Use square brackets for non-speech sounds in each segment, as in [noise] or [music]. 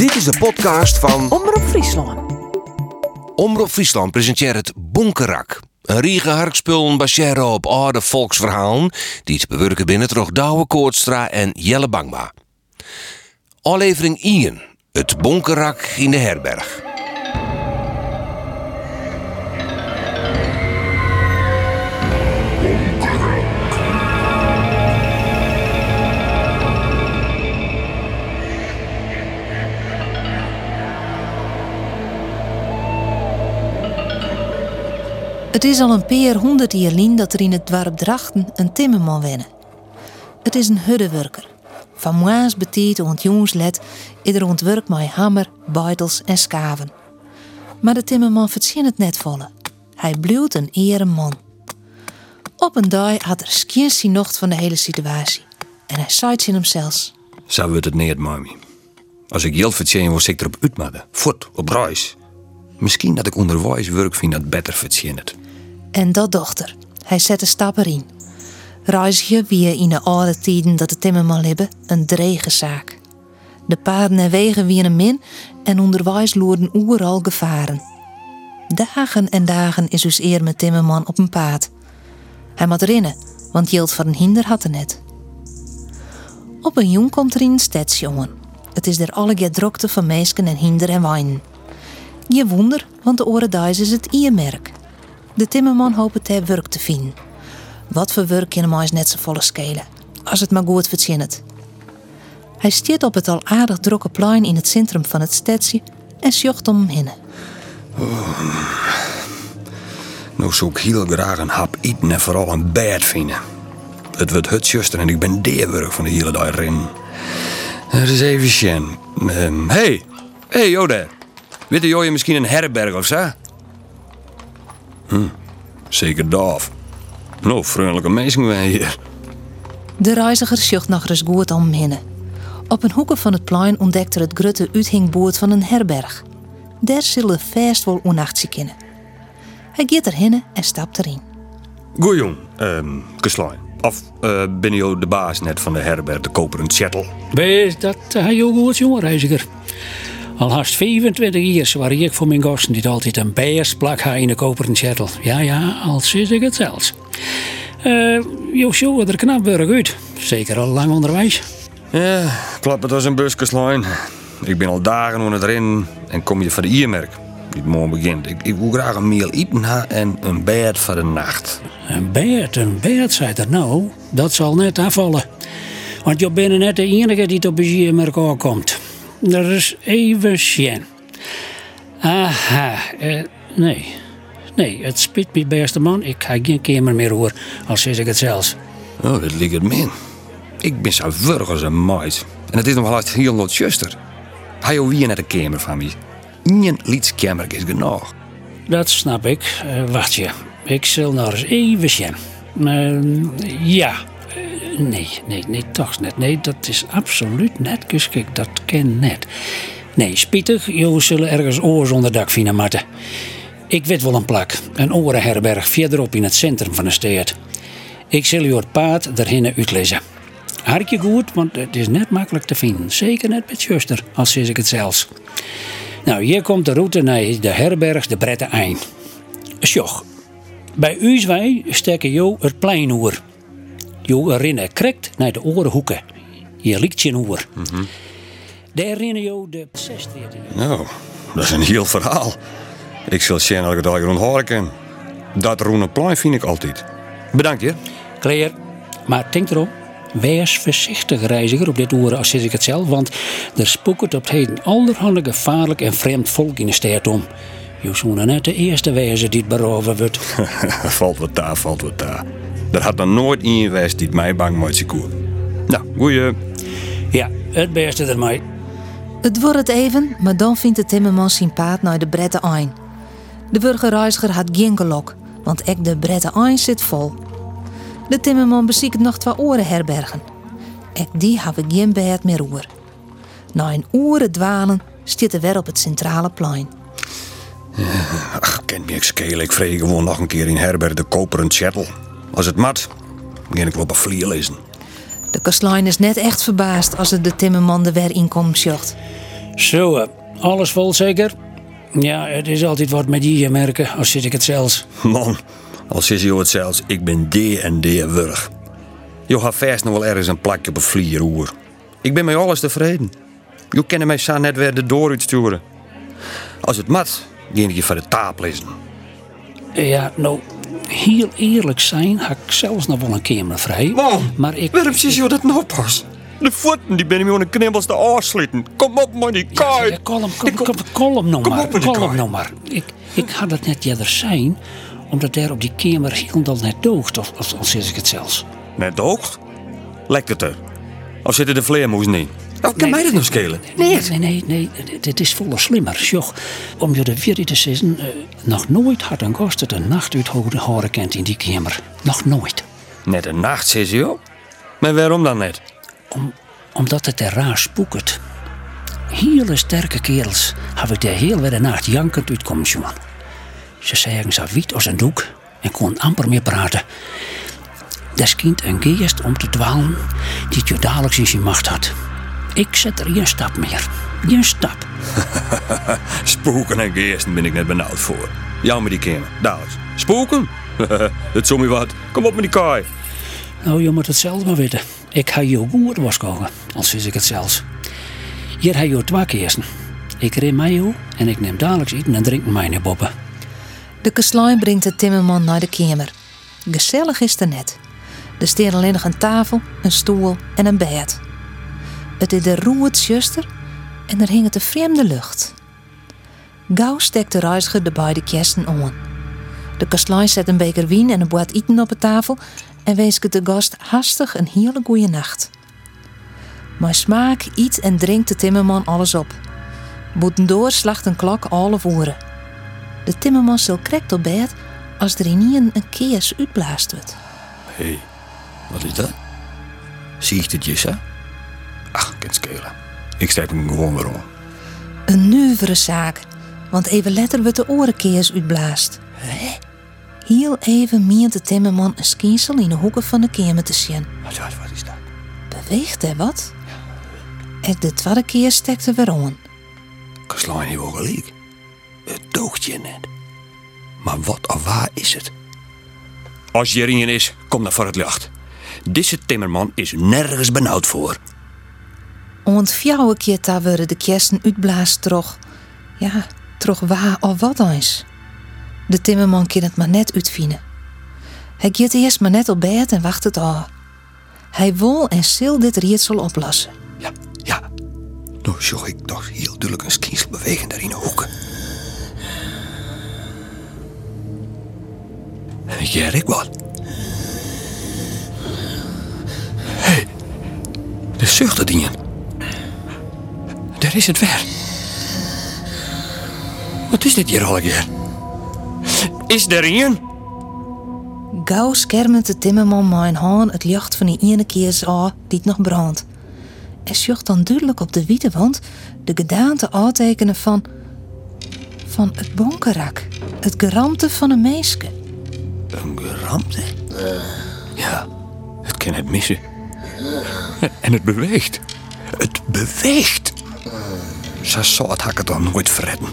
Dit is de podcast van Omroep Friesland. Omroep Friesland presenteert het Bonkerak. Een riege harkspullen baseren op oude volksverhalen die te bewerken binnen toch Douwe Koortstra en Jelle Bangma. Aflevering 1. Het Bonkerak in de herberg. Het is al een paar honderd jaar lien dat er in het dorp Drachten een timmerman wennen. Het is een huddewerker. Van moa's betiet ont jongenslet ieder ontwerk met hammer, buitels en skaven. Maar de timmerman verzin het net volle. Hij blijft een ere man. Op een dag had er skins nocht van de hele situatie. En hij zei in hem zelfs. Wordt het niet, mami. Als ik geld verdien, was ik erop uitmaden. Voort, op reis. Misschien dat ik onderwijs werk vind dat beter verdient. En dat dochter. Hij zette stappen in. Reizigen wie in de oude tijden dat de timmerman libben een drege zaak. De paarden en wegen wie een min en onderwijs loerden overal gevaren. Dagen en dagen is dus eer met timmerman op een paard. Hij moet rinnen, want Jild van een hinder had er net. Op een jong komt er een stadsjongen. Het is er alle keer drokte van meesken en hinder en wijnen. Je wonder, want de oren is het iermerk. De timmerman hoopt het werk te vinden. Wat voor werk kan hem net zo volle skelen, als het maar goed verzinnet. Hij stiert op het al aardig drokke plein in het centrum van het stadje en sjocht om hem heen. Nou zou ik heel graag een hap eten en vooral een bed vinden. Het wordt het zuster en ik ben deerwerk van de hele dag erin. Dat is even sjen. Ehm, hey, hey Jode. Weet je misschien een herberg of zo? Hm, zeker doof. Nou, vriendelijke mensen wij hier. De reiziger sjocht nog eens goed om heen. Op een hoekje van het plein ontdekte het grutte uithingboord van een herberg. Daar zullen vast wel onnachtsie kennen. Hij gaat erheen en stapt erin. Goeie jong, ehm, Keslijn. Of eh, ben je de baas net van de herberg, de koperen chattel? Wees, dat uh, hij ook goed, jongen, reiziger. Al haast 25 jaar zwaar ik voor mijn gasten die altijd een beersplak ha in de koperen chattel. Ja, ja, al zit ik het zelfs. Uh, jo, zo er knap burg uit. Zeker al lang onderwijs. Ja, klopt het als een buskeslein. Ik ben al dagen onder het rennen en kom je van de iermerk. Die morgen begint. Ik, ik wil graag een meal eten en een bed voor de nacht. Een bed, een bed, zei er nou. Dat zal net afvallen. Want je bent net de enige die op de iermerk aankomt. Is even sjen. Aha, eh, nee. Nee, het spijt me beste man. Ik ga geen kamer meer hoor, als zeg ik het zelfs. Oh, dat ligt het min. Ik ben zo vurg als een meid. En het is nog wel uit heel wat zuster. Hij je wie naar de kamer van mij. Ingen liedskamer is genoeg. Dat snap ik. Uh, wacht je. Ik zal nog eens even sjen. Uh, ja. Nee, nee, nee, toch net. Nee, dat is absoluut net geschikt. Dat ken net. Nee, spietig. Jullie zullen ergens oors onder dak vinden, Marten. Ik weet wel een plak. Een orenherberg verderop in het centrum van de stad. Ik zal je het paard erheen uitlezen. Hartje goed, want het is net makkelijk te vinden. Zeker net met zuster, als zeg ik het zelfs. Nou, hier komt de route naar de herberg de Brette Eind. Sjoch, bij Uuswij steken jo het plein oer. Jo rinnen krekt naar de orenhoeken. Hier ligt je oer. Mm -hmm. Daar rinnen jo de 16. Nou, dat is een heel verhaal. Ik zal zien dat ik het al onthouden kan. Dat roene plein vind ik altijd. Bedankt je. Klaar. Maar denk erom. Wees voorzichtig, reiziger, op dit oren als ik het zelf, want er spoekt op het heden allerhande gevaarlijk en vreemd volk in de stad om. Je zou net de eerste wezen die het beroven wordt. [laughs] valt wat daar, valt wat daar. Er had dan nooit iemand geweest die mij bang maakt koer. Nou, goeie. Ja, het beste ermee. Het wordt het even, maar dan vindt de timmerman zijn paard naar de Brette Ein. De burgerreiziger had geen gelok, want ek de Brette Ein zit vol. De timmerman beziekt nog twee oren herbergen. Ek die hebben geen bed meer oer. Na een oren dwalen stiet er weer op het centrale plein. Ach, ken me ik skelen. Ik vreeg gewoon nog een keer in herberg de koperen chattel. Als het mat, begin ik wel op een vlier lezen. De kastelein is net echt verbaasd als het de timmerman er weer inkomt zocht. Zo, eh, alles vol zeker? Ja, het is altijd wat met je merken, als zit ik het zelfs. Man, als is je het zelfs, ik ben de en de wurg. Je gaat vast nog wel ergens een plakje op een vlieroer. Ik ben met alles tevreden. Je kennen mij zo net weer de door uitsturen. Als het mat, ging ik je van de taap lezen. Ja, nou, heel eerlijk zijn, had ik zelfs nog wel een kamer vrij. Man, maar ik... waarom zie je dat nou pas? De voeten die ben je met een knibbels te afslitten. Kom op, man, die kaai. ja, kalm, kalm, kalm, kalm nou Kom maar. op kaai. nou maar. Ik, ik had het net eerder zijn, omdat daar op die kamer helemaal net doogt, of, of, of zeg ik het zelfs. Net hoogst? Lekt het er? Of zitten de vleermoezen in? Wat kan Nee, mij dat nou schelen? Nee, nee, nee, nee, dit- is volle slimmer. Joch, om je de vierde te zeggen, eh, nog nooit had een gast het een nacht uit horen kent in die kamer. Nog nooit. Net een nacht, zei je. Maar waarom dan net? Om, omdat het er raar spoeket. Hele sterke kerels hebben ik de hele nacht jankend uitkomen jongen. Ze zeggen zo wit als een doek en kon amper meer praten. Des kind een geest om te dwalen die je dadelijk in zijn macht had. Ik zet er geen stap meer. Geen stap. [laughs] Spoken en geesten ben ik net benauwd voor. Jou met die kamer, dadelijk. Spoken? [laughs] het zomt me wat. Kom op met die kaai. Nou, je moet het zelf maar weten. Ik ga je goed was koken, als wist ik het zelfs. Hier heb je twee keersen. Ik ren mij jou en ik neem dadelijk eten en drinken mijn boppen. De kastlijn brengt de timmerman naar de kamer. Gezellig is het er net. Er staat alleen nog een tafel, een stoel en een bed. Het is de roet zuster en er hing het de vreemde lucht. Gauw steekt de reiziger de beide kisten aan. De kastlijn zet een beker wien en een boat eten op de tafel en wees de gast hastig een hele goede nacht. Maar smaak eet en drinkt de timmerman alles op. Boetendoor slacht een klok alle voeren. De timmerman zal krekt op bed als er in een keers uitblaast wordt. Hé, hey, wat is dat? Zie ik je, hè? Ach, kan schelen. Ik steek hem gewoon weer om. Een nuivere zaak, want even later wordt de orenkeers uitblaast. Heel even meent de timmerman een skinsel in de hoeken van de kamer te zien. Wat, wat, wat is dat? Beweegt hij wat? En de tweede keer steekt er weer aan. Kaslaan heeft wel gelijk. Het doogt je net. Maar wat of waar is het? Als je erin is, kom dan voor het licht. Deze timmerman is nergens benauwd voor. Want fjouwe keer daar worden de kersen uitblaast toch. Ja, toch waar of wat eens. De timmerman kan het maar net uitvinden. Hij gaat eerst maar net op bed en wacht het af. Hij wil en zal dit ritsel oplossen. Ja, ja. Nou zag ik toch heel duidelijk een skinsel bewegen daar in de hoeken. Ja, ik wat. Hé, hey, de. Daar is het weer. Wat is dit hier al een keer? Is er een? Gauw schermt de timmerman mijn haan het licht van die ene keers aan die het nog brandt. En zocht dan duidelijk op de witte wand de gedaante aantekenen van... van het bonkerak. Het geramte van een meeske. Een geramte? Ja, het kan het missen. En het beweegt. Het beweegt. Zo zou het hakken dan nooit verredden.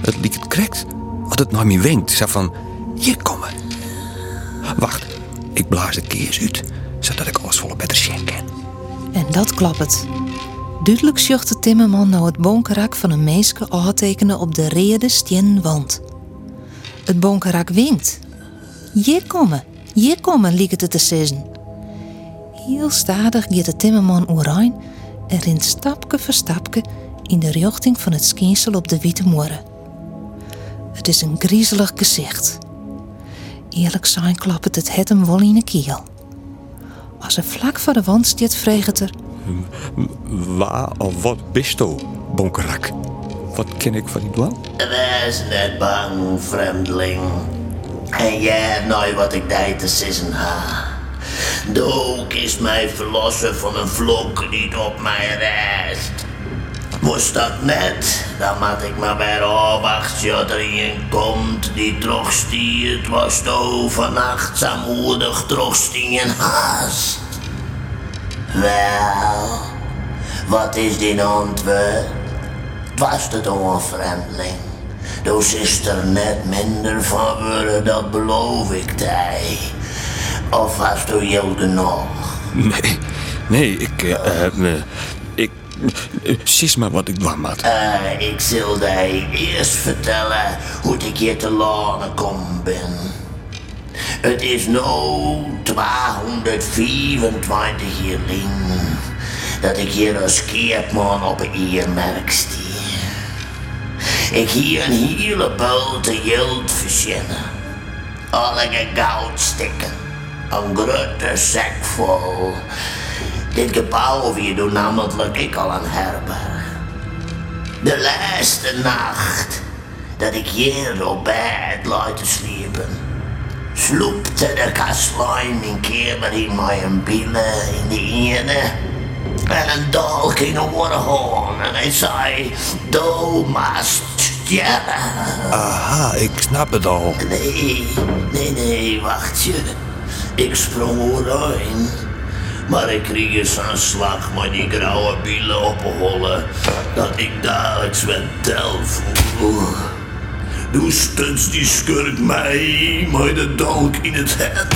Het liet het krekt. Als het naar me wenkt. Zo van, hier komen. Wacht, ik blaas de keers uit. Zodat ik alles volle beter kan. En dat klapt het. Duidelijk zocht de timmerman nou het bonkerak van een meeske aantekenen op de rede stien wand. Het bonkerak winkt. Hier komen, hier komen, liek het te zeggen. Heel stadig gaat de timmerman oerijn en rint stapje voor stapje in de richting van het skinsel op de witte moeren. Het is een griezelig gezicht. Eerlijk zijn klapt het het hem wel in de kiel. Als er vlak voor de wand staat, vreegt het er... Waar of wat bist u, bonkerak? Wat ken ik van die dwang? Wees net bang, vreemdeling. En jij hebt nou wat ik daar te zeggen ha. De is mij verlossen van een vloek niet op mij rest. Was dat net, dan moet ik maar bij afwachten tot er komt die toch stiert was de zamoedig toch stien haast. Wel, wat is die antwoord? vast het onvreemdeling. Dus is er net minder van worden, dat beloof ik tij. Of hast u heel genoeg? Nee, nee, ik... eh, ik... Uh, maar wat ik moet. Eh, ik zal jij eerst vertellen hoe ik hier te lanen kom ben. Het is nu 224 jaar lang dat ik hier als keertman op een iermerk stier. Ik hier een hele bulte geld verzinnen. Alle goudstikken. Een grote zak vol. Dit gebouw weer doet namelijk ik al een herberg. De laatste nacht dat ik hier op bed lag te sliepen, sloepte de kastlein mijn kamer in mijn billen in de ene en een dolk in de hoorn en hij zei, doe must sterren. Aha, ik snap het al. Nee, nee, nee, wacht je. Ik sprong erin. Maar ik kreeg eens een slag met die grauwe bielen opgehollen. Dat ik dagelijks werd tel voel. Toen stuts die schurk mij met de dolk in het het.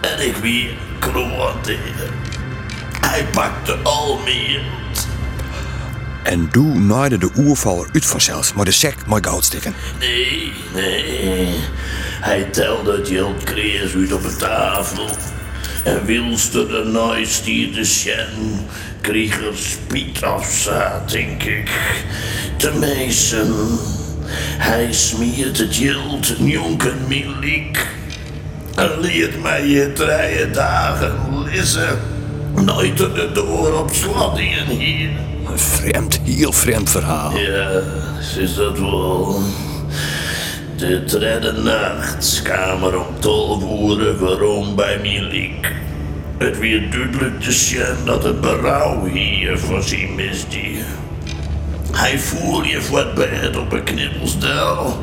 En ik weer kroonte. Hij pakte al meer. En doe naaide de oervaller uit vanzelfs, maar de sek met goudstikken. Nee, nee. Hij telde het geld kreeg uit op de tafel. En wilste de naaistier de sjen, kreeg er spiet afzaat, denk ik. Te meisen. Hij smeert het geld een jonken milik. En leert mij je drie dagen lissen. Nooit de door op sladdingen hier. Een vreemd, heel vreemd verhaal. Ja, is dat wel. De derde nacht kamer om tolf uur waarom bij Milik. Het weer duidelijk te zien dat het berouw hier voor zijn misdier. Hij voer je voor het bed op een knippelsdel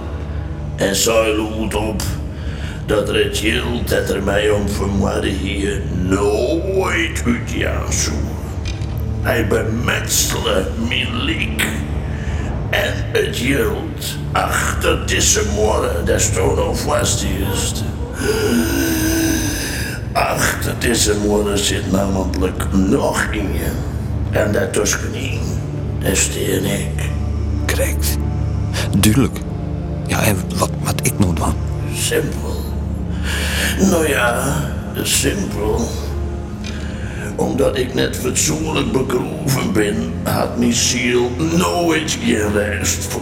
en zei luid op dat het geld dat er mij om vermoeden hier nooit uit zou. Hij bemetselde Milik. En het geld achter deze morgen, dat stond nog vast eerst. Achter deze morgen zit namelijk nog in je. En daartussenin, daar steen ik. Correct. Duidelijk. Ja, en wat, wat ik nou doen? Simpel. Nou ja, simpel. Omdat ik net fatsoenlijk begroeven ben, had mijn ziel nooit van.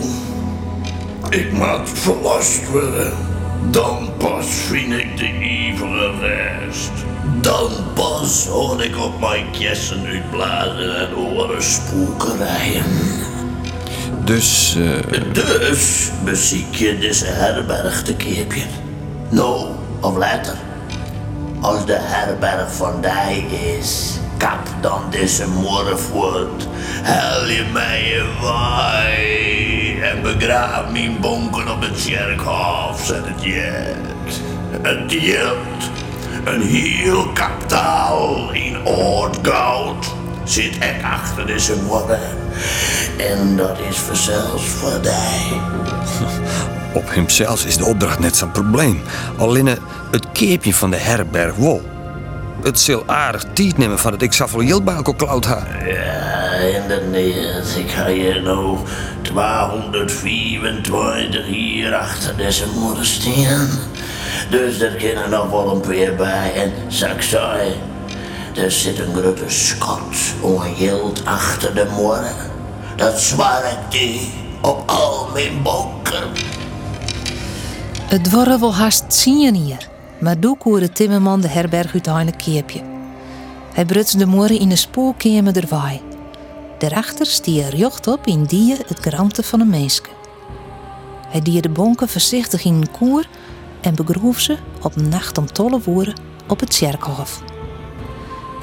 Ik moet verlost worden. Dan pas vind ik de eeuwige rest. Dan pas hoor ik op mijn kessen uitblazen en horen spookerijen. Dus, eh, Dus beziek je deze herberg te keepje. Nou, of later. Als de herberg van die is, kap dan deze morgen voort. Hel je mij een waai en begraaf mijn bonken op het kerkhof en het jet. Het jet, een heel kapitaal in oud goud, zit ik achter deze morgen. En dat is vanzelfs voor die. [laughs] op hemzelf is de opdracht net zo'n probleem. Alleen het keepje van de herberg wel. Het zal aardig tijd nemen van dat ik zoveel geld bij elkaar klauwt ha. Ja, inderdaad. Ik ga hier nou 224 hier achter deze moeder. Dus er kunnen nog wel een paar bij. En zeg zei, er zit een grote schat om geld achter de morgen. Dat zwaar ik die op al mijn bonken. Het worden wel haast zien hier, maar doe koer de timmerman de herberg uiteindelijk keepje. Hij brutst de morgen in de spoorkamer erwaai. Daarachter stie er jocht op in die het gramte van een meeske. Hij die de bonken voorzichtig in een koer en begroef ze op nacht om tolle woeren op het kerkhof.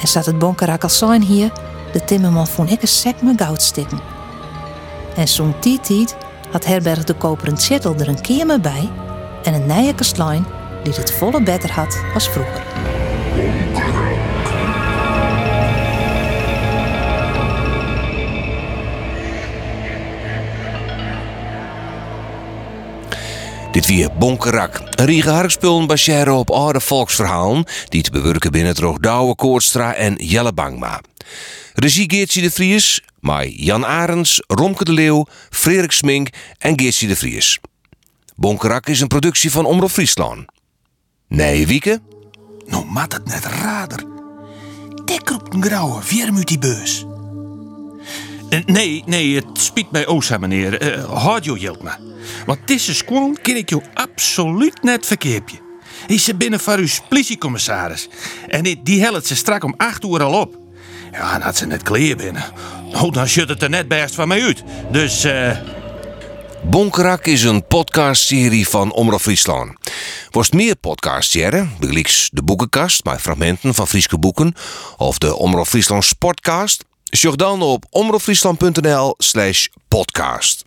En zat het bonkerak al zijn hier, de timmerman vond ik een sek met goudstikken. En zo'n tijd had herberg de koperen chattel er een kamer bij en een nije kastlein die het volle beter had als vroeger. Dit weer Bonkerak, een riege harkspullen baseren op oude volksverhalen die te bewerken binnen het Roogdouwe, Koortstra en Jellebangma. Regie Geertje de Vries, mij Jan Arens, Romke de Leeuw, Frederik Smink en Geertje de Vries. Bonkerak is een productie van Omroep Friesland. Nee, Wieke? Nou mat het net rader. Dik roept een grauwe, vierm uit die beurs. Eh, Nee, nee, het spiet mij oza, meneer. Eh houd je hield me. Want deze squan ken ik jou absoluut net verkeerpje. Is ze binnen van uw politiecommissaris. En die, die helpt ze strak om acht uur al op. Ja, en had ze net kleer binnen. Nou, dan shut het er net best van mij uit. Dus, eh... Bonkerak is een podcastserie van Omroep Friesland. Worst meer podcasts jaren, begelijks de boekenkast met fragmenten van Frieske boeken of de Omroep Friesland Sportcast, zoek dan op omroepfriesland.nl slash podcast.